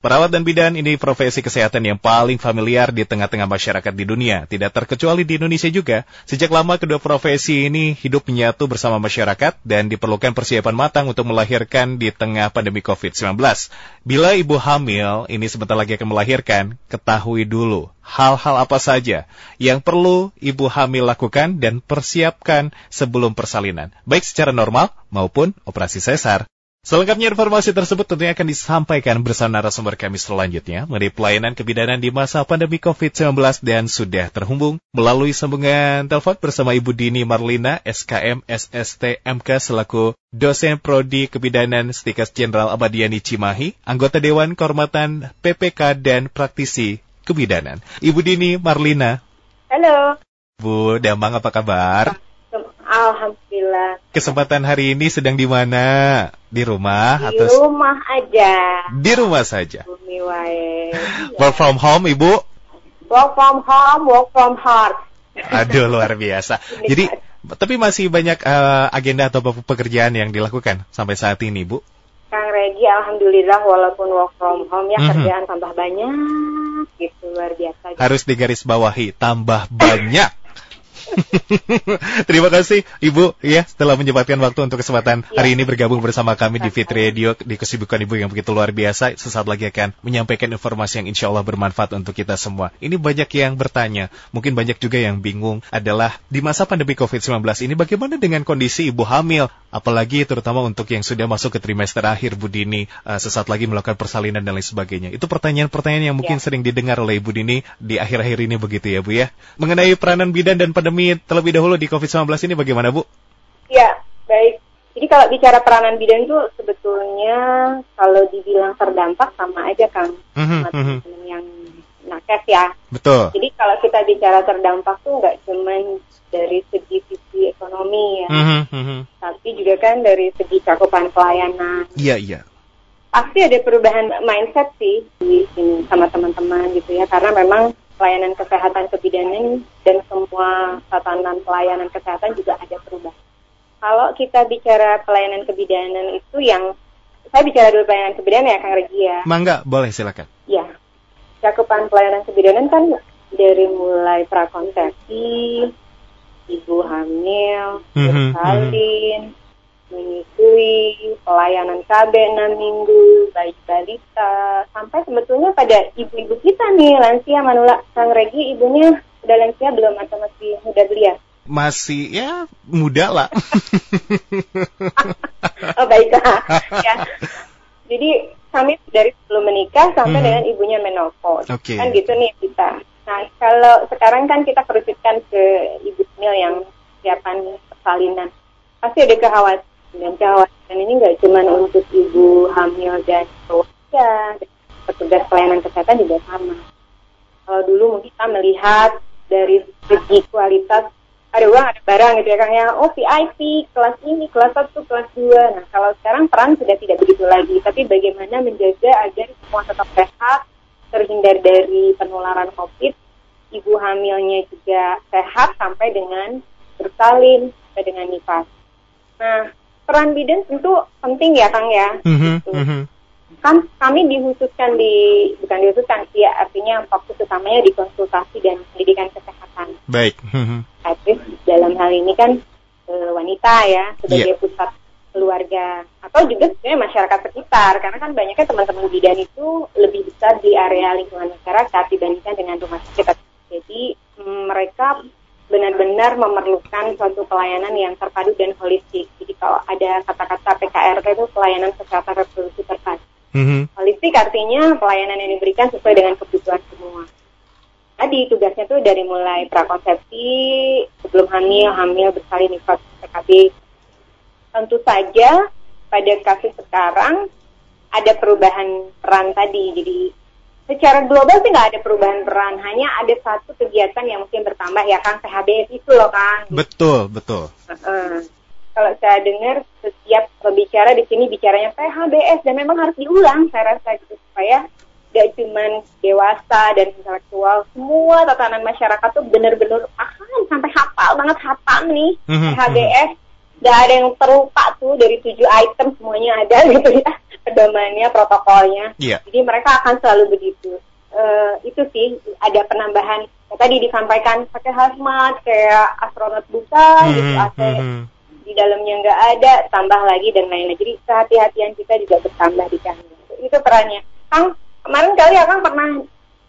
Perawat dan bidan ini profesi kesehatan yang paling familiar di tengah-tengah masyarakat di dunia. Tidak terkecuali di Indonesia juga. Sejak lama kedua profesi ini hidup menyatu bersama masyarakat dan diperlukan persiapan matang untuk melahirkan di tengah pandemi COVID-19. Bila ibu hamil ini sebentar lagi akan melahirkan, ketahui dulu hal-hal apa saja yang perlu ibu hamil lakukan dan persiapkan sebelum persalinan, baik secara normal maupun operasi sesar. Selengkapnya informasi tersebut tentunya akan disampaikan bersama narasumber kami selanjutnya mengenai pelayanan kebidanan di masa pandemi COVID-19 dan sudah terhubung melalui sambungan telepon bersama Ibu Dini Marlina, SKM SST MK selaku dosen prodi kebidanan Stikas Jenderal Abadiani Cimahi, anggota Dewan Kehormatan PPK dan praktisi kebidanan. Ibu Dini Marlina. Halo. Bu Damang apa kabar? Alhamdulillah. Kesempatan hari ini sedang di mana? Di rumah di atau Di rumah aja. Di rumah saja. Bumi wae. Work from home, Ibu? Work from home, work from heart. Aduh, luar biasa. Jadi, tapi masih banyak uh, agenda atau pekerjaan yang dilakukan sampai saat ini, Bu? Kang Regi, Alhamdulillah walaupun work from home ya mm -hmm. kerjaan tambah banyak gitu, luar biasa. Harus digaris bawahi, tambah banyak. Terima kasih Ibu ya setelah menyempatkan waktu untuk kesempatan ya. hari ini bergabung bersama kami di Fit Radio di kesibukan Ibu yang begitu luar biasa. Sesaat lagi akan menyampaikan informasi yang insya Allah bermanfaat untuk kita semua. Ini banyak yang bertanya, mungkin banyak juga yang bingung adalah di masa pandemi COVID-19 ini bagaimana dengan kondisi ibu hamil, apalagi terutama untuk yang sudah masuk ke trimester akhir Bu Dini, uh, sesaat lagi melakukan persalinan dan lain sebagainya. Itu pertanyaan-pertanyaan yang mungkin ya. sering didengar oleh Ibu Dini di akhir-akhir ini begitu ya Bu ya. Mengenai peranan bidan dan pandemi pandemi terlebih dahulu di COVID-19 ini bagaimana Bu? Ya, baik. Jadi kalau bicara peranan bidan itu sebetulnya kalau dibilang terdampak sama aja kan mm -hmm. yang nakes ya. Betul. Jadi kalau kita bicara terdampak tuh nggak cuma dari segi sisi ekonomi ya, mm -hmm. tapi juga kan dari segi cakupan pelayanan. Iya iya. Pasti ada perubahan mindset sih di sini sama teman-teman gitu ya, karena memang pelayanan kesehatan kebidanan dan semua tatanan pelayanan kesehatan juga ada perubahan. Kalau kita bicara pelayanan kebidanan itu yang saya bicara dulu pelayanan kebidanan ya Kang Regi ya. Mangga, boleh silakan. Ya. Cakupan pelayanan kebidanan kan dari mulai prakonsepsi, ibu hamil, mm -hmm, bersalin, mm -hmm menyusui, pelayanan KB 6 minggu, bayi balita, sampai sebetulnya pada ibu-ibu kita nih, lansia Manula Sang Regi, ibunya udah lansia belum atau masih muda belia? Masih ya muda lah. oh baiklah. ya. Jadi kami dari sebelum menikah sampai hmm. dengan ibunya menopause. Okay. Kan gitu nih kita. Nah kalau sekarang kan kita kerucutkan ke ibu hamil yang siapan persalinan. Pasti ada kekhawatiran dan kekhawatiran ini nggak cuma untuk ibu hamil dan keluarga, petugas pelayanan kesehatan juga sama. Kalau dulu mungkin kita melihat dari segi kualitas ada uang ada barang gitu ya Kang ya. Oh VIP kelas ini kelas satu kelas dua. Nah kalau sekarang peran sudah tidak begitu lagi. Tapi bagaimana menjaga agar semua tetap sehat terhindar dari penularan COVID ibu hamilnya juga sehat sampai dengan bersalin sampai dengan nifas. Nah peran bidan tentu penting ya Kang ya. Mm-hmm, mm-hmm. Kan kami dikhususkan di bukan dikhususkan sih ya artinya fokus utamanya di konsultasi dan pendidikan kesehatan. Baik. Mm-hmm. dalam hal ini kan e, wanita ya sebagai yeah. pusat keluarga atau juga sebenarnya masyarakat sekitar karena kan banyaknya teman-teman bidan itu lebih besar di area lingkungan masyarakat dibandingkan dengan rumah sakit. Jadi mereka benar-benar memerlukan suatu pelayanan yang terpadu dan holistik. Jadi kalau ada kata-kata PKRT itu pelayanan kesehatan reproduksi terpadu. Mm-hmm. Holistik artinya pelayanan yang diberikan sesuai dengan kebutuhan semua. Tadi tugasnya tuh dari mulai prakonsepsi, sebelum hamil, hamil, bersalin, nifas, PKB. Tentu saja pada kasus sekarang ada perubahan peran tadi. Jadi secara global sih nggak ada perubahan peran, hanya ada satu kegiatan yang mungkin bertambah ya Kang PHBS itu loh Kang. Betul, betul. Uh, kalau saya dengar setiap pembicara di sini bicaranya PHBS dan memang harus diulang saya rasa gitu supaya gak cuma dewasa dan intelektual, semua tatanan masyarakat tuh benar-benar akan sampai hafal banget hafal nih mm-hmm. PHBS. Gak ada yang terlupa tuh dari tujuh item semuanya ada gitu ya pedomannya, protokolnya. Iya. Jadi mereka akan selalu begitu. Uh, itu sih ada penambahan ya, tadi disampaikan pakai hazmat kayak astronot buta Hmm, gitu AC hmm, hmm. di dalamnya nggak ada tambah lagi dan lain-lain jadi kehati-hatian kita juga bertambah di sana itu perannya kang kemarin kali ya kang pernah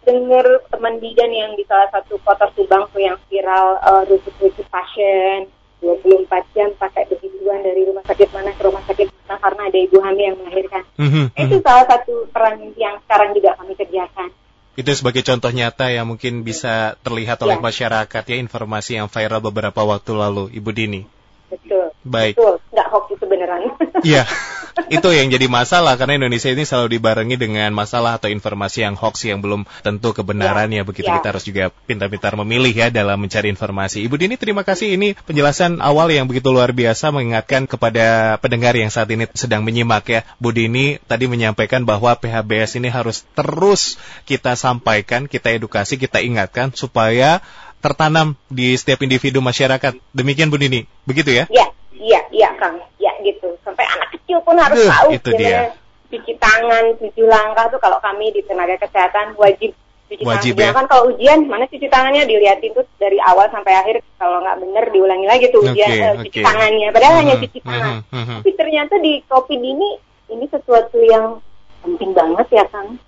dengar teman bidan yang di salah satu kota Subang tuh yang viral uh, rujuk-rujuk pasien 24 jam pakai begituan dari rumah sakit mana ke rumah sakit mana karena ada ibu hamil yang melahirkan Hmm, hmm, hmm. itu salah satu peran yang sekarang juga kami kerjakan Itu sebagai contoh nyata yang mungkin bisa terlihat oleh Ya. masyarakat ya informasi yang viral beberapa waktu lalu, Ibu Dini. betul Baik. betul nggak hoax itu beneran Iya, itu yang jadi masalah karena Indonesia ini selalu dibarengi dengan masalah atau informasi yang hoax yang belum tentu kebenarannya. Begitu ya. kita harus juga pintar-pintar memilih ya dalam mencari informasi. Ibu Dini terima kasih ini penjelasan awal yang begitu luar biasa mengingatkan kepada pendengar yang saat ini sedang menyimak ya. Bu Dini tadi menyampaikan bahwa PHBS ini harus terus kita sampaikan, kita edukasi, kita ingatkan supaya tertanam di setiap individu masyarakat. Demikian Bu Dini, begitu ya? Iya, iya, iya, Kang. Ya gitu. Sampai anak kecil pun harus Duh, tahu itu gimana cuci tangan, tujuh langkah tuh kalau kami di tenaga kesehatan wajib cuci Wajib, tangan. ya? Kan kalau ujian mana cuci tangannya dilihatin tuh dari awal sampai akhir. Kalau nggak bener diulangi lagi tuh ujian Oke, eh, cuci oke. tangannya. Padahal hanya Mhm, cuci tangan. mhm, mhm. Tapi ternyata di COVID ini ini sesuatu yang penting banget ya, Kang.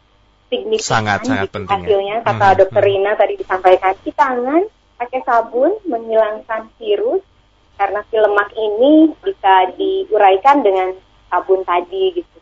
Signifikan Sangat, sangat gitu penting ya. hasilnya. Kata Mhm, dokter mhm. Rina tadi disampaikan, cuci tangan pakai sabun menghilangkan virus karena si lemak ini bisa diuraikan dengan sabun tadi gitu.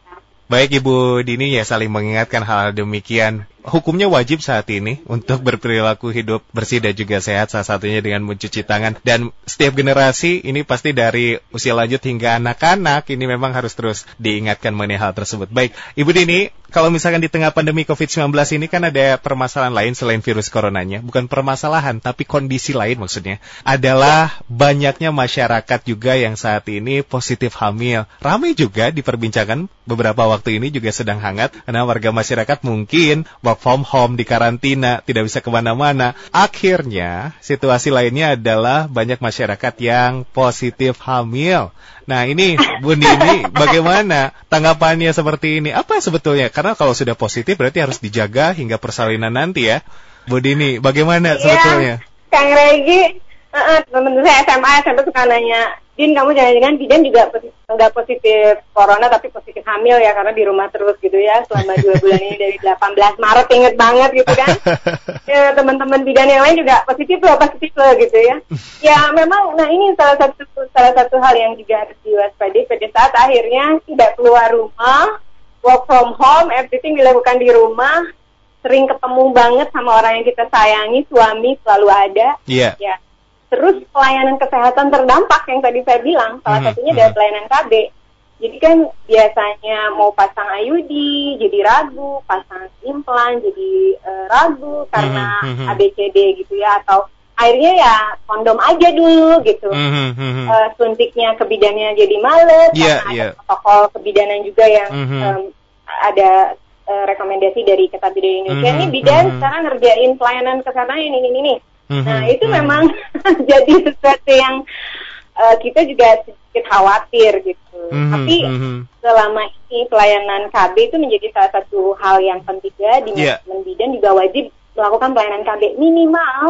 Baik Ibu Dini ya saling mengingatkan hal demikian. Hukumnya wajib saat ini untuk berperilaku hidup bersih dan juga sehat salah satunya dengan mencuci tangan dan setiap generasi ini pasti dari usia lanjut hingga anak-anak ini memang harus terus diingatkan mengenai hal tersebut. Baik, Ibu Dini, kalau misalkan di tengah pandemi COVID-19 ini kan ada permasalahan lain selain virus coronanya, bukan permasalahan tapi kondisi lain maksudnya. Adalah banyaknya masyarakat juga yang saat ini positif hamil. Ramai juga diperbincangkan beberapa waktu ini juga sedang hangat karena warga masyarakat mungkin work from home di karantina tidak bisa ke mana-mana. Akhirnya situasi lainnya adalah banyak masyarakat yang positif hamil. Nah ini Bu Dini bagaimana tanggapannya seperti ini? Apa sebetulnya? Karena kalau sudah positif berarti harus dijaga hingga persalinan nanti ya. Bu Dini bagaimana sebetulnya? Iya, Kang Regi, uh, teman-teman saya SMA, SMP suka nanya, Din kamu jangan-jangan bidan juga nggak positif corona tapi positif hamil ya karena di rumah terus gitu ya selama dua bulan ini dari 18 Maret inget banget gitu kan. ya, teman-teman bidan yang lain juga positif loh, positif loh gitu ya. Ya memang, nah ini salah satu salah satu hal yang juga harus diwaspadai pada saat akhirnya tidak keluar rumah, work from home, everything dilakukan di rumah, sering ketemu banget sama orang yang kita sayangi, suami selalu ada, Iya. ya. Terus pelayanan kesehatan terdampak yang tadi saya bilang, salah Mhm, satunya dari mhm. pelayanan KB. Jadi kan biasanya mau pasang IUD jadi ragu, pasang implan jadi eh, ragu karena Mhm, mhm. ABCD gitu ya atau akhirnya ya kondom aja dulu gitu. Mhm, mhm. Eh, suntiknya ke bidannya jadi males Iya, karena iya. ada protokol kebidanan juga yang Mhm. em, ada eh, rekomendasi dari Kata Bidan Indonesia. Mhm, Ini bidan mhm. sekarang ngerjain pelayanan kesehatan ini ini ini. Nah itu mhm. memang jadi sesuatu yang eh, kita juga sedikit khawatir gitu. Mhm, Tapi mhm. selama ini pelayanan KB itu menjadi salah satu hal yang penting juga di Iya. manajemen bidan juga wajib melakukan pelayanan KB minimal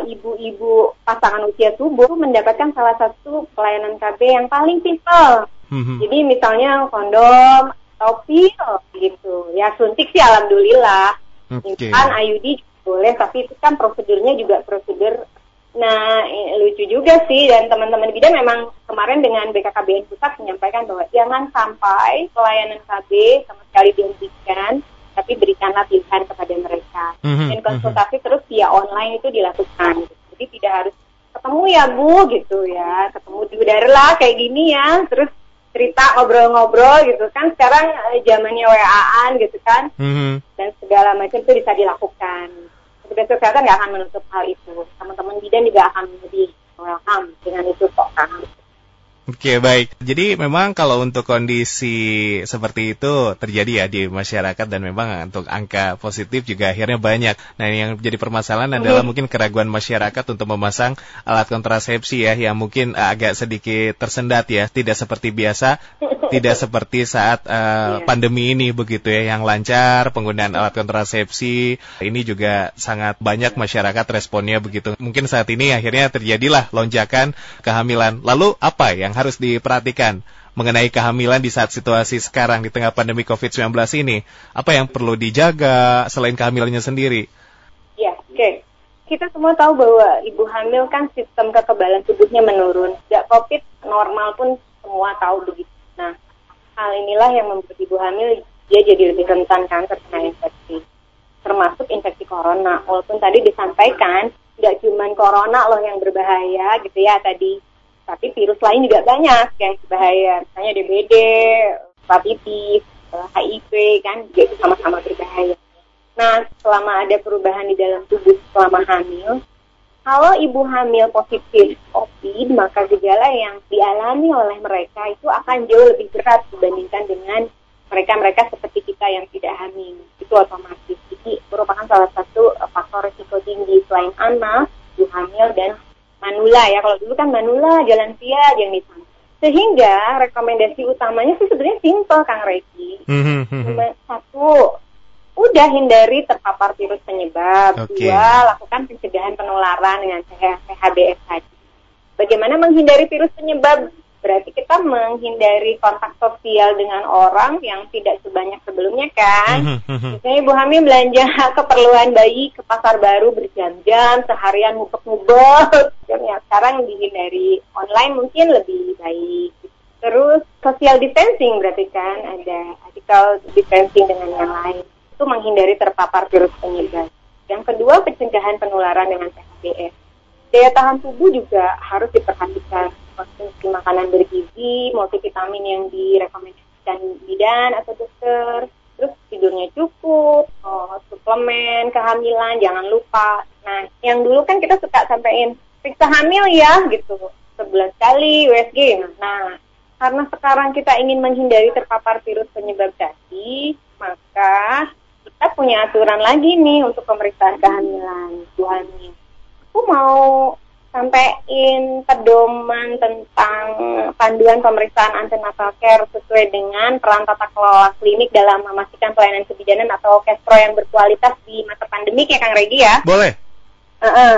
ibu-ibu pasangan usia subur mendapatkan salah satu pelayanan KB yang paling simpel. Mhm. Jadi misalnya kondom atau pil gitu. Ya suntik sih alhamdulillah. Implan IUD boleh tapi itu kan prosedurnya juga prosedur Nah, eh, lucu juga sih dan teman-teman bidan memang kemarin dengan BKKBN pusat menyampaikan bahwa jangan sampai pelayanan KB sama sekali dihentikan, tapi berikanlah pilihan kepada mereka. Mhm, Dan konsultasi terus via online itu dilakukan. Jadi tidak harus ketemu ya Bu gitu ya, ketemu di udara lah kayak gini ya, terus cerita ngobrol-ngobrol gitu kan sekarang eh, zamannya WA-an gitu kan Mhm. dan segala macam itu bisa dilakukan. Petugas kesehatan nggak akan menutup hal itu. Teman-teman bidan juga akan menjadi welcome dengan itu kok kan. Oke baik. Jadi memang kalau untuk kondisi seperti itu terjadi ya di masyarakat dan memang untuk angka positif juga akhirnya banyak. Nah yang jadi permasalahan adalah mungkin keraguan masyarakat untuk memasang alat kontrasepsi ya yang mungkin agak sedikit tersendat ya, tidak seperti biasa, tidak seperti saat uh, pandemi ini begitu ya yang lancar penggunaan alat kontrasepsi. Ini juga sangat banyak masyarakat responnya begitu. Mungkin saat ini akhirnya terjadilah lonjakan kehamilan. Lalu apa yang harus diperhatikan mengenai kehamilan di saat situasi sekarang di tengah pandemi COVID-19 ini? Apa yang perlu dijaga selain kehamilannya sendiri? Ya, oke. Okay. Kita semua tahu bahwa ibu hamil kan sistem kekebalan tubuhnya menurun. Sejak COVID normal pun semua tahu begitu. Nah, hal inilah yang membuat ibu hamil dia jadi lebih rentan kan terkena infeksi. Termasuk infeksi corona. Walaupun tadi disampaikan tidak cuma corona loh yang berbahaya gitu ya tadi tapi virus lain juga banyak yang berbahaya misalnya DBD, hepatitis, HIV kan juga itu sama-sama berbahaya. Nah, selama ada perubahan di dalam tubuh selama hamil, kalau ibu hamil positif COVID, maka gejala yang dialami oleh mereka itu akan jauh lebih berat dibandingkan dengan mereka-mereka seperti kita yang tidak hamil. Itu otomatis. Jadi merupakan salah satu faktor risiko tinggi selain anak, ibu hamil, dan manula ya. Kalau dulu kan manula, jalan via, yang di sana. Sehingga rekomendasi utamanya sih sebenarnya simple Kang Reki. Mm-hmm. Satu, udah hindari terpapar virus penyebab. Okay. Dua, lakukan pencegahan penularan dengan PHBS tadi. Bagaimana menghindari virus penyebab? Berarti kita menghindari kontak sosial dengan orang yang tidak sebanyak sebelumnya kan. Misalnya ibu hamil belanja keperluan bayi ke pasar baru berjam-jam, seharian ngubek-ngubek. Ya, sekarang dihindari online mungkin lebih baik. Terus social distancing berarti kan ada physical distancing dengan yang lain. Itu menghindari terpapar virus penyebab. Yang kedua pencegahan penularan dengan PHBS. Daya tahan tubuh juga harus diperhatikan konsumsi makanan bergizi, multivitamin yang direkomendasikan bidan atau dokter, terus tidurnya cukup, oh, suplemen, kehamilan, jangan lupa. Nah, yang dulu kan kita suka sampaikan periksa hamil ya gitu, sebulan sekali USG. Nah, karena sekarang kita ingin menghindari terpapar virus penyebab tadi, maka kita punya aturan lagi nih untuk pemeriksaan kehamilan, Bu Aku mau sampaikan pedoman tentang panduan pemeriksaan antenatal care sesuai dengan peran tata kelola klinik dalam memastikan pelayanan kebijakan atau kespro yang berkualitas di masa pandemi ya Kang Regi ya. Boleh. Uh -uh.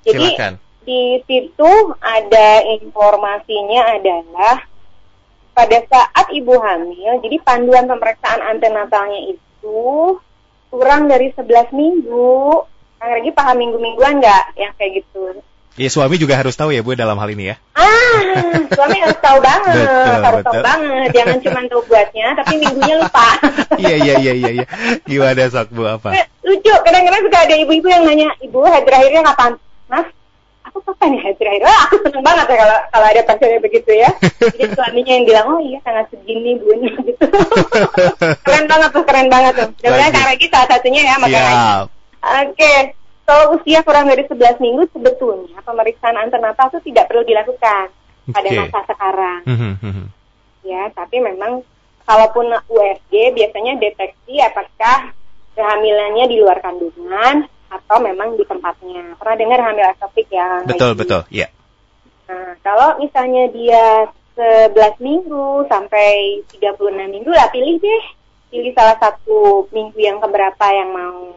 Jadi Silakan. di situ ada informasinya adalah pada saat ibu hamil, jadi panduan pemeriksaan antenatalnya itu kurang dari 11 minggu. Kang Regi paham minggu-mingguan nggak yang kayak gitu? Ya suami juga harus tahu ya Bu dalam hal ini ya. Ah, suami harus tahu banget, betul, harus betul. tahu banget. Jangan cuma tahu buatnya, tapi minggunya lupa. iya iya iya iya. iya. Gimana sok Bu apa? Eh, lucu, kadang-kadang suka ada ibu-ibu yang nanya, ibu haid terakhirnya kapan? Mas, aku kapan ya haid terakhir? Wah, aku seneng banget ya kalau kalau ada pacarnya begitu ya. Jadi suaminya yang bilang, oh iya sangat segini bu gitu. keren banget tuh, keren banget tuh. Mudah-mudahan Kak Regi salah satunya ya, makanya. Oke. Okay kalau usia kurang dari 11 minggu sebetulnya pemeriksaan antenatal itu tidak perlu dilakukan okay. pada masa sekarang. Mm -hmm. Ya, tapi memang kalaupun USG biasanya deteksi apakah kehamilannya di luar kandungan atau memang di tempatnya. Pernah dengar hamil ektopik ya? Betul, betul, iya. Yeah. Nah, kalau misalnya dia 11 minggu sampai 36 minggu lah pilih deh. Pilih salah satu minggu yang keberapa yang mau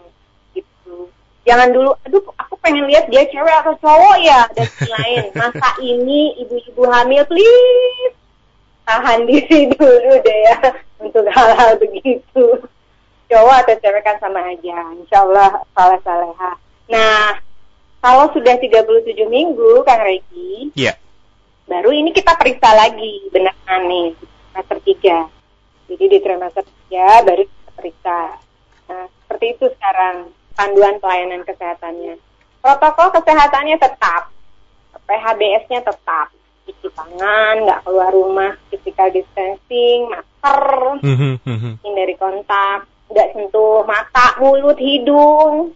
jangan dulu aduh aku pengen lihat dia cewek atau cowok ya? Dan lain masa ini ibu-ibu hamil please tahan diri dulu deh ya untuk hal-hal begitu. Cowok atau cewek kan sama aja insya Allah salah saleha. Nah kalau sudah 37 minggu Kang Regi yeah. baru ini kita periksa lagi benar nih trimester 3 jadi di trimester 3 baru kita periksa. Nah seperti itu sekarang panduan pelayanan kesehatannya. Protokol kesehatannya tetap, PHBS-nya tetap, cuci tangan, nggak keluar rumah, physical distancing, masker, mhm, mhm. hindari kontak, nggak sentuh mata, mulut, hidung,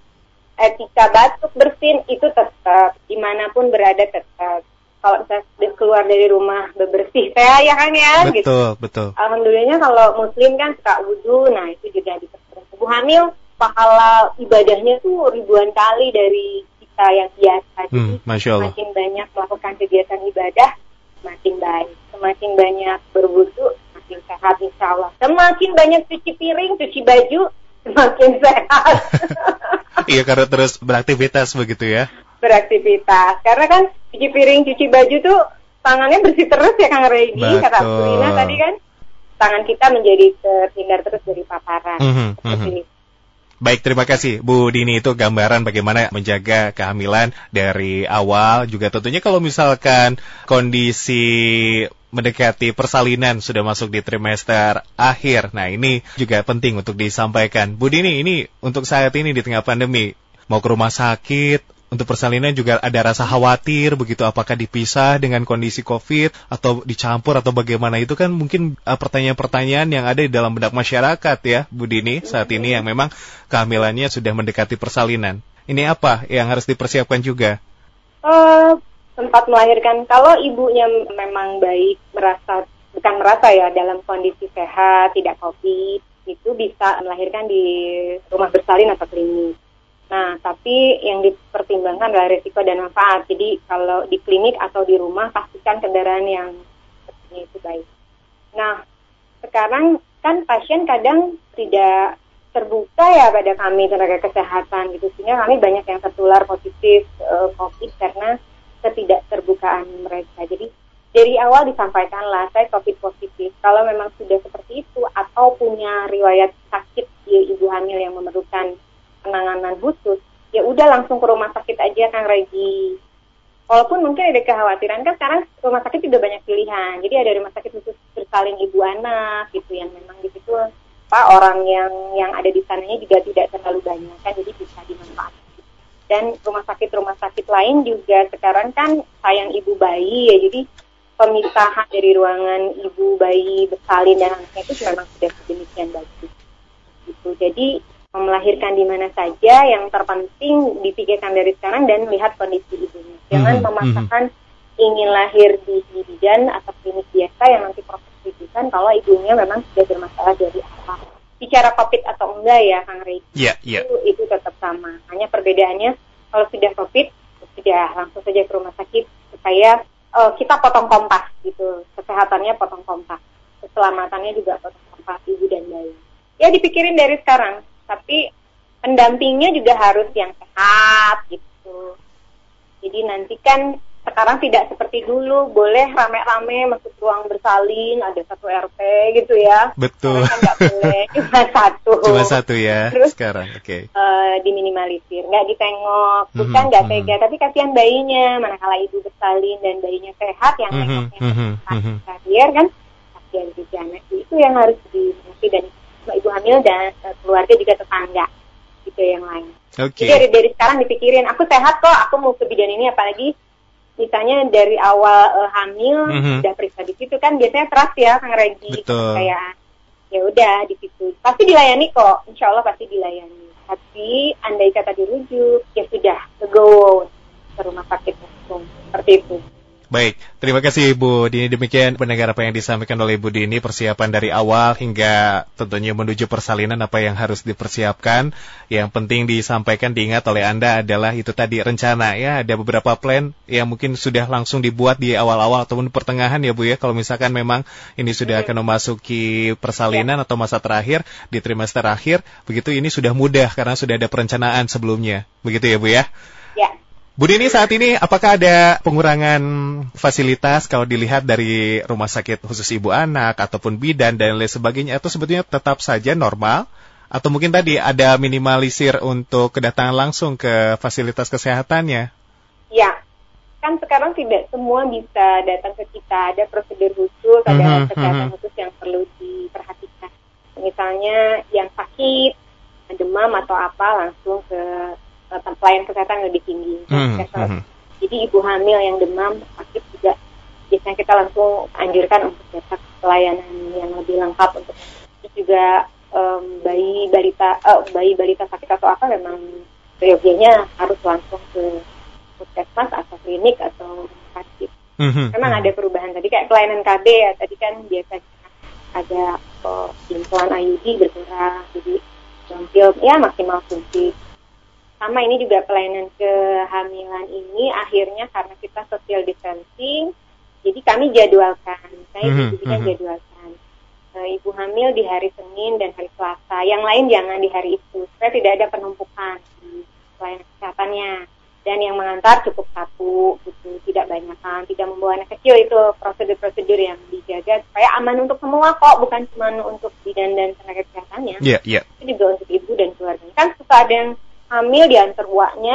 etika batuk bersin itu tetap, di mana pun berada tetap. kalau saya keluar dari rumah bebersih saya ya kan ya betul gitu. betul Alhamdulillahnya kalau muslim kan suka wudhu, nah itu juga diperlukan. Ibu hamil pahala ibadahnya tuh ribuan kali dari kita yang biasa. Jadi hmm, masya Allah semakin banyak melakukan kegiatan ibadah, semakin baik. Semakin banyak berwudhu, semakin sehat insya Allah. Semakin banyak cuci piring, cuci baju, semakin sehat. iya karena terus beraktivitas begitu ya beraktivitas. Karena kan cuci piring, cuci baju tuh tangannya bersih terus ya Kang Regi, kata. Rina tadi kan. Tangan kita menjadi terhindar terus dari paparan. Seperti mhm. itu. Baik, terima kasih Bu Dini itu gambaran bagaimana menjaga kehamilan dari awal juga tentunya kalau misalkan kondisi mendekati persalinan sudah masuk di trimester akhir. Nah, ini juga penting untuk disampaikan. Bu Dini, ini untuk saat ini di tengah pandemi mau ke rumah sakit untuk persalinan juga ada rasa khawatir begitu apakah dipisah dengan kondisi Covid atau dicampur atau bagaimana itu kan mungkin uh, pertanyaan-pertanyaan yang ada di dalam benak masyarakat ya Bu Dini saat ini yang memang kehamilannya sudah mendekati persalinan. Ini apa yang harus dipersiapkan juga? Eh, sempat melahirkan kalau ibunya memang baik merasa bukan merasa ya dalam kondisi sehat tidak covid itu bisa melahirkan di rumah bersalin atau klinik. Nah, tapi yang dipertimbangkan adalah risiko dan manfaat. Jadi kalau di klinik atau di rumah pastikan kendaraan yang seperti itu baik. Nah, sekarang kan pasien kadang tidak terbuka ya pada kami tenaga kesehatan gitu sehingga kami banyak yang tertular positif eh, COVID karena ketidakterbukaan mereka. Jadi dari awal disampaikanlah saya COVID positif. Kalau memang sudah seperti itu atau punya riwayat sakit di ibu hamil yang memerlukan penanganan khusus, ya udah langsung ke rumah sakit aja Kang Regi. Walaupun mungkin ada kekhawatiran kan sekarang rumah sakit juga banyak pilihan. Jadi ada rumah sakit khusus bersalin ibu anak gitu yang memang di situ apa orang yang yang ada di sananya juga tidak terlalu banyak kan jadi bisa dimanfaatkan. Dan rumah sakit-rumah sakit lain juga sekarang kan sayang ibu bayi ya jadi pemisahan dari ruangan ibu bayi bersalin dan anaknya itu memang sudah sedemikian bagus. Gitu. Jadi melahirkan di mana saja yang terpenting dipikirkan dari sekarang dan lihat kondisi ibunya. Jangan Mhm, memaksakan ingin lahir di bidan atau klinik biasa yang nanti proses rujukan kalau ibunya memang sudah bermasalah dari awal. Bicara COVID atau enggak ya, Kang Rey, Iya, iya. itu, itu tetap sama. Hanya perbedaannya kalau sudah COVID, sudah langsung saja ke rumah sakit supaya eh, kita potong kompas gitu. Kesehatannya potong kompas. Keselamatannya juga potong kompas ibu dan bayi. Ya dipikirin dari sekarang, tapi pendampingnya juga harus yang sehat gitu. Jadi nanti kan sekarang tidak seperti dulu, boleh rame-rame masuk ruang bersalin, ada satu RT gitu ya. Betul. Kan boleh, cuma satu. Cuma satu ya Terus? sekarang. Oke. Eh, diminimalisir, nggak ditengok, bukan Mhm, nggak mhm. tega, tapi kasihan bayinya, manakala ibu bersalin dan bayinya sehat, yang Mhm, nengoknya mhm, sehat, mhm. kasihan kan, kasihan juga anak itu yang harus dimengerti dan ibu hamil dan eh, keluarga juga tetangga, gitu yang lain. Oke. Jadi dari, dari sekarang dipikirin, aku sehat kok, aku mau ke bidan ini apalagi misalnya dari awal eh, hamil Mhm. sudah periksa di situ kan biasanya trust ya Kang Regi kepercayaan. Ya udah di situ. Pasti dilayani kok, insya Allah pasti dilayani. Tapi andai kata dirujuk, ya sudah, go ke rumah sakit langsung. Seperti itu. Baik, terima kasih Bu Dini. Demikian pendengar apa yang disampaikan oleh Bu Dini, persiapan dari awal hingga tentunya menuju persalinan apa yang harus dipersiapkan. Yang penting disampaikan, diingat oleh Anda adalah itu tadi rencana ya. Ada beberapa plan yang mungkin sudah langsung dibuat di awal-awal ataupun pertengahan ya Bu ya. Kalau misalkan memang ini sudah akan memasuki persalinan atau masa terakhir di trimester akhir, begitu ini sudah mudah karena sudah ada perencanaan sebelumnya. Begitu ya Bu ya. Bu Dini saat ini apakah ada pengurangan fasilitas kalau dilihat dari rumah sakit khusus ibu anak ataupun bidan dan lain sebagainya atau sebetulnya tetap saja normal atau mungkin tadi ada minimalisir untuk kedatangan langsung ke fasilitas kesehatannya? ya. Kan sekarang tidak semua bisa datang ke kita. Ada prosedur khusus, ada Mhm, kesehatan mhm. khusus yang perlu diperhatikan. Misalnya yang sakit, demam atau apa langsung ke eh, pelayan kesehatan lebih tinggi. Mhm, Kesehatan mhm. Jadi ibu hamil yang demam sakit juga biasanya kita langsung anjurkan untuk ke pelayanan yang lebih lengkap untuk Terus juga em, bayi balita eh, bayi balita sakit atau apa memang seyogianya harus langsung ke puskesmas atau klinik atau sakit. Mhm, Memang mhm. ada perubahan tadi kayak pelayanan KB ya tadi kan biasanya ada oh, implan IUD berkurang jadi downfield ya maksimal fungsi. Sama ini juga pelayanan kehamilan ini akhirnya karena kita social distancing jadi kami jadwalkan. Saya mm kita mhm. jadwalkan. Eh, ibu hamil di hari Senin dan hari Selasa. Yang lain jangan di hari itu supaya tidak ada penumpukan di pelayanan kesehatannya. Dan yang mengantar cukup satu, gitu, tidak banyakan, tidak membawa anak kecil itu prosedur-prosedur yang dijaga supaya aman untuk semua kok, bukan cuma untuk bidan dan tenaga kesehatannya Iya, iya. itu juga untuk ibu dan keluarganya. Kan suka ada yang hamil diantar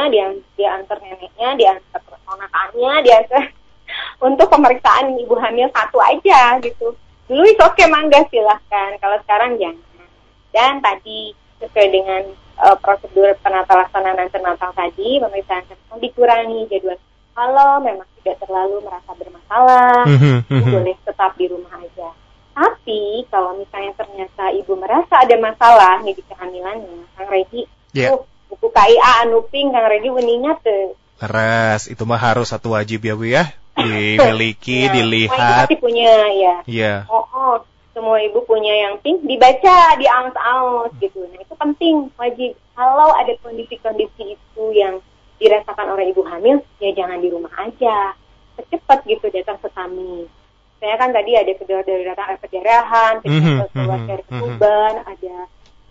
dia diantar neneknya, diantar ponakannya, diantar untuk pemeriksaan ibu hamil satu aja gitu. Dulu itu oke mangga silahkan, kalau sekarang jangan. Dan tadi sesuai dengan eh, prosedur penata laksanaan antenatal tadi, pemeriksaan kesehatan dikurangi jadwal. Kalau memang tidak terlalu merasa bermasalah, Mhm, mhm. boleh tetap di rumah aja. Tapi kalau misalnya ternyata ibu merasa ada masalah nih di kehamilannya, Kang Regi, Iya. tuh buku KIA anu ping Kang Regi weningat tuh. Leres, itu mah harus satu wajib ya Bu ya. Dimiliki, Ya, Semua ibu dilihat. pasti punya ya. Iya. Oh, oh, semua ibu punya yang pink dibaca, diaus-aus gitu. Nah itu penting, wajib. Kalau ada kondisi-kondisi itu yang dirasakan oleh ibu hamil, ya jangan di rumah aja. Secepat gitu datang ke kami. Saya kan tadi ada kedua dari datang ada keluar mhm, dari mhm. ketuban, ada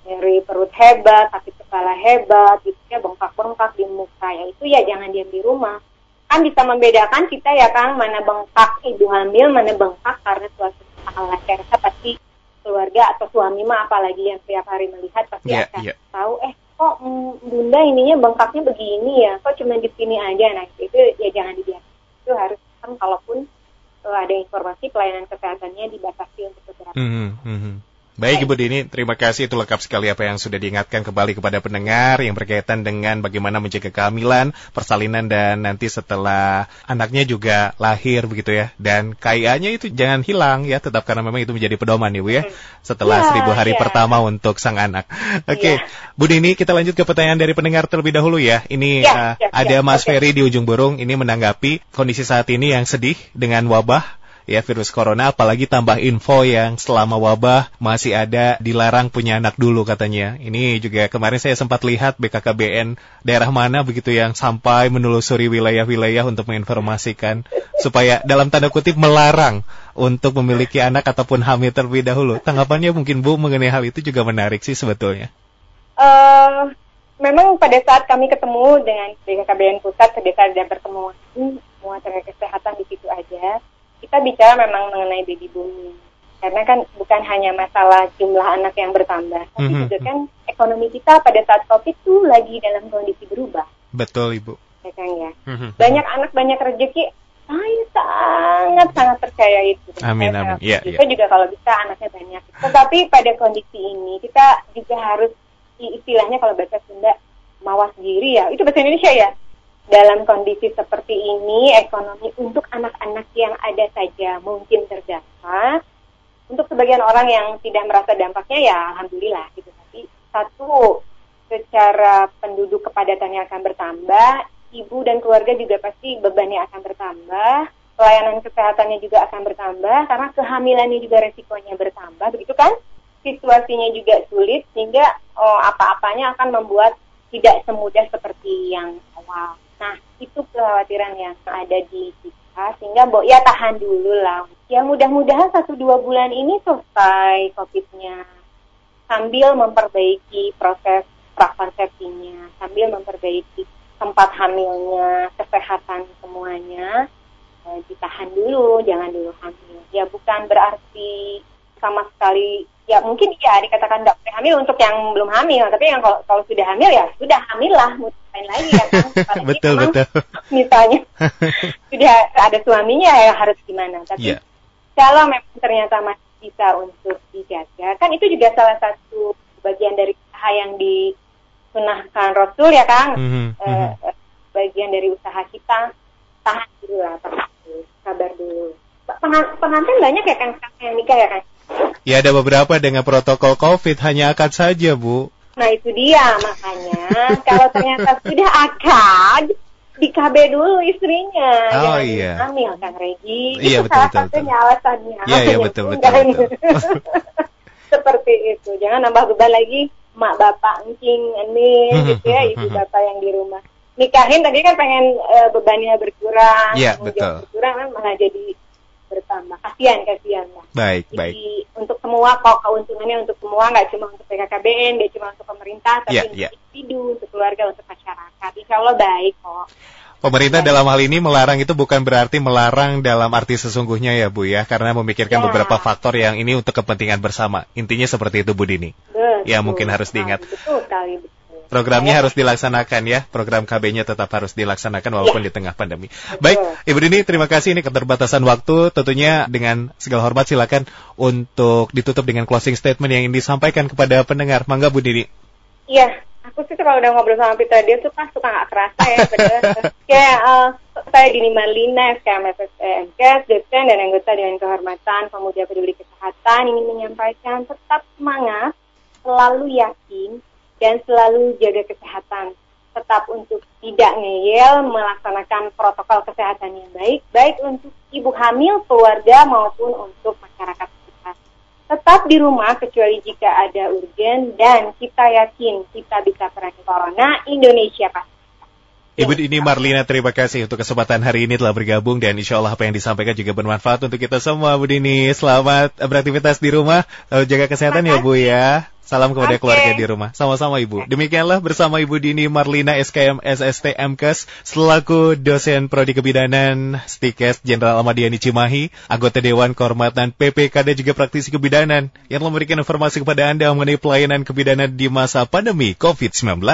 dari perut hebat, sakit kepala hebat, gitu ya bengkak-bengkak di muka. Ya itu ya jangan diam di rumah kan bisa membedakan kita ya Kang mana bengkak ibu hamil mana bengkak karena suatu salah saya rasa pasti keluarga atau suami mah apalagi yang tiap hari melihat pasti Iya, akan iya. tahu eh kok mm, bunda ininya bengkaknya begini ya kok cuma di sini aja nah itu ya jangan dibiarkan itu harus kan kalaupun eh, ada informasi pelayanan kesehatannya dibatasi untuk beberapa Mhm, mhm. Baik Ibu Dini, terima kasih itu lengkap sekali apa yang sudah diingatkan kembali kepada pendengar yang berkaitan dengan bagaimana menjaga kehamilan, persalinan dan nanti setelah anaknya juga lahir begitu ya. Dan KIA-nya itu jangan hilang ya, tetap karena memang itu menjadi pedoman Ibu ya. Setelah Ya, seribu hari ya. pertama untuk sang anak. Oke, Ya. Bu Dini kita lanjut ke pertanyaan dari pendengar terlebih dahulu ya. Ini Ya, eh, ya, ada ya, Mas oke. Ferry di ujung burung ini menanggapi kondisi saat ini yang sedih dengan wabah ya virus corona apalagi tambah info yang selama wabah masih ada dilarang punya anak dulu katanya. Ini juga kemarin saya sempat lihat BKKBN daerah mana begitu yang sampai menelusuri wilayah-wilayah untuk menginformasikan supaya dalam tanda kutip melarang untuk memiliki anak ataupun hamil terlebih dahulu. Tanggapannya mungkin Bu mengenai hal itu juga menarik sih sebetulnya. Eh, memang pada saat kami ketemu dengan BKKBN Pusat sedesa dan pertemuan semua tenaga kesehatan di situ aja, kita bicara memang mengenai baby booming. Karena kan bukan hanya masalah jumlah anak yang bertambah, tapi Mhm. juga kan ekonomi kita pada saat COVID itu lagi dalam kondisi berubah, Betul Ibu. ya kan ya. Mhm. Banyak anak banyak rezeki, saya sangat sangat percaya itu. Amin, Saya amin. Iya, setuju. iya. Saya juga kalau bisa anaknya banyak. Tetapi pada kondisi ini kita juga harus istilahnya kalau bahasa Sunda mawas diri ya. Itu bahasa Indonesia ya. Dalam kondisi seperti ini ekonomi untuk anak-anak yang ada saja mungkin terdampak. Untuk sebagian orang yang tidak merasa dampaknya ya alhamdulillah gitu. Tapi satu secara penduduk kepadatannya akan bertambah, ibu dan keluarga juga pasti bebannya akan bertambah, pelayanan kesehatannya juga akan bertambah karena kehamilannya juga resikonya bertambah, begitu kan? Situasinya juga sulit sehingga oh, apa-apanya akan membuat tidak semudah seperti yang awal. Nah, itu kekhawatiran yang ada di kita sehingga Bo ya tahan dulu lah. Ya mudah-mudahan satu dua bulan ini selesai COVID-nya sambil memperbaiki proses prakonsepsinya, sambil memperbaiki tempat hamilnya, kesehatan semuanya, eh, ditahan dulu, jangan dulu hamil. Ya bukan berarti sama sekali, ya mungkin ya dikatakan tidak boleh hamil untuk yang belum hamil, tapi yang kalau, kalau sudah hamil ya sudah hamil lah, mau ngapain lagi ya kan? Apalagi betul memang betul. Misalnya sudah ada suaminya ya harus gimana, tapi Iya. kalau memang ternyata masih bisa untuk dijaga, kan itu juga salah satu bagian dari usaha yang disunahkan Rasul ya Kang, Mhm, Eh, mhm. eh, bagian dari usaha kita tahan dulu lah, tahan dulu, sabar dulu. Pengan- pengantin banyak ya Kang yang nikah ya Kang. Ya ada beberapa dengan protokol COVID hanya akad saja Bu. Nah itu dia makanya kalau ternyata sudah akad di KB dulu istrinya. Oh yang iya. Hamil kan Regi. Iya, itu betul, salah betul, satunya alasannya. Iya, iya, betul, betul, betul. Seperti itu. Jangan nambah beban lagi mak bapak engking ini gitu ya ibu bapak yang di rumah. Nikahin tadi kan pengen eh, bebannya berkurang, Iya, betul. berkurang kan malah jadi bertambah. Kasihan, kasihan lah. Baik, Jadi baik. untuk semua kok keuntungannya untuk semua nggak cuma untuk PKKBN, nggak cuma untuk pemerintah, tapi Iya, untuk iya. individu, untuk keluarga, untuk masyarakat. Insya Allah baik kok. Pemerintah dalam hal ini melarang itu bukan berarti melarang dalam arti sesungguhnya ya Bu ya, karena memikirkan Ya. beberapa faktor yang ini untuk kepentingan bersama. Intinya seperti itu Bu Dini. Betul. Ya, mungkin harus diingat. Betul sekali. Betul. Programnya harus dilaksanakan ya, program KB-nya tetap harus dilaksanakan walaupun Ya. di tengah pandemi. Baik, Ibu Dini terima kasih ini keterbatasan waktu. Tentunya dengan segala hormat silakan untuk ditutup dengan closing statement yang ingin disampaikan kepada pendengar. Mangga Bu Dini. Iya, aku sih tuh kalau udah ngobrol sama Pita dia suka suka nggak kerasa ya. Padahal kayak eh, saya Dini Marlina, SKM FSMKes, dosen dan anggota dengan kehormatan Pemuda Peduli Kesehatan ingin menyampaikan tetap semangat, selalu yakin dan selalu jaga kesehatan. Tetap untuk tidak ngeyel melaksanakan protokol kesehatan yang baik, baik untuk ibu hamil, keluarga maupun untuk masyarakat sekitar. Tetap di rumah kecuali jika ada urgen dan kita yakin kita bisa perangi corona, Indonesia pasti. Ibu Dini Marlina terima kasih untuk kesempatan hari ini telah bergabung dan insya Allah apa yang disampaikan juga bermanfaat untuk kita semua Bu Dini. Selamat beraktivitas di rumah, Selalu jaga kesehatan ya Bu ya. Salam kepada Oke. keluarga di rumah. Sama-sama Ibu. Demikianlah bersama Ibu Dini Marlina SKM SST MKes selaku dosen prodi kebidanan Stikes Jenderal Ahmadiyani Cimahi, anggota Dewan Kehormatan PPK dan juga praktisi kebidanan yang telah memberikan informasi kepada Anda mengenai pelayanan kebidanan di masa pandemi COVID-19.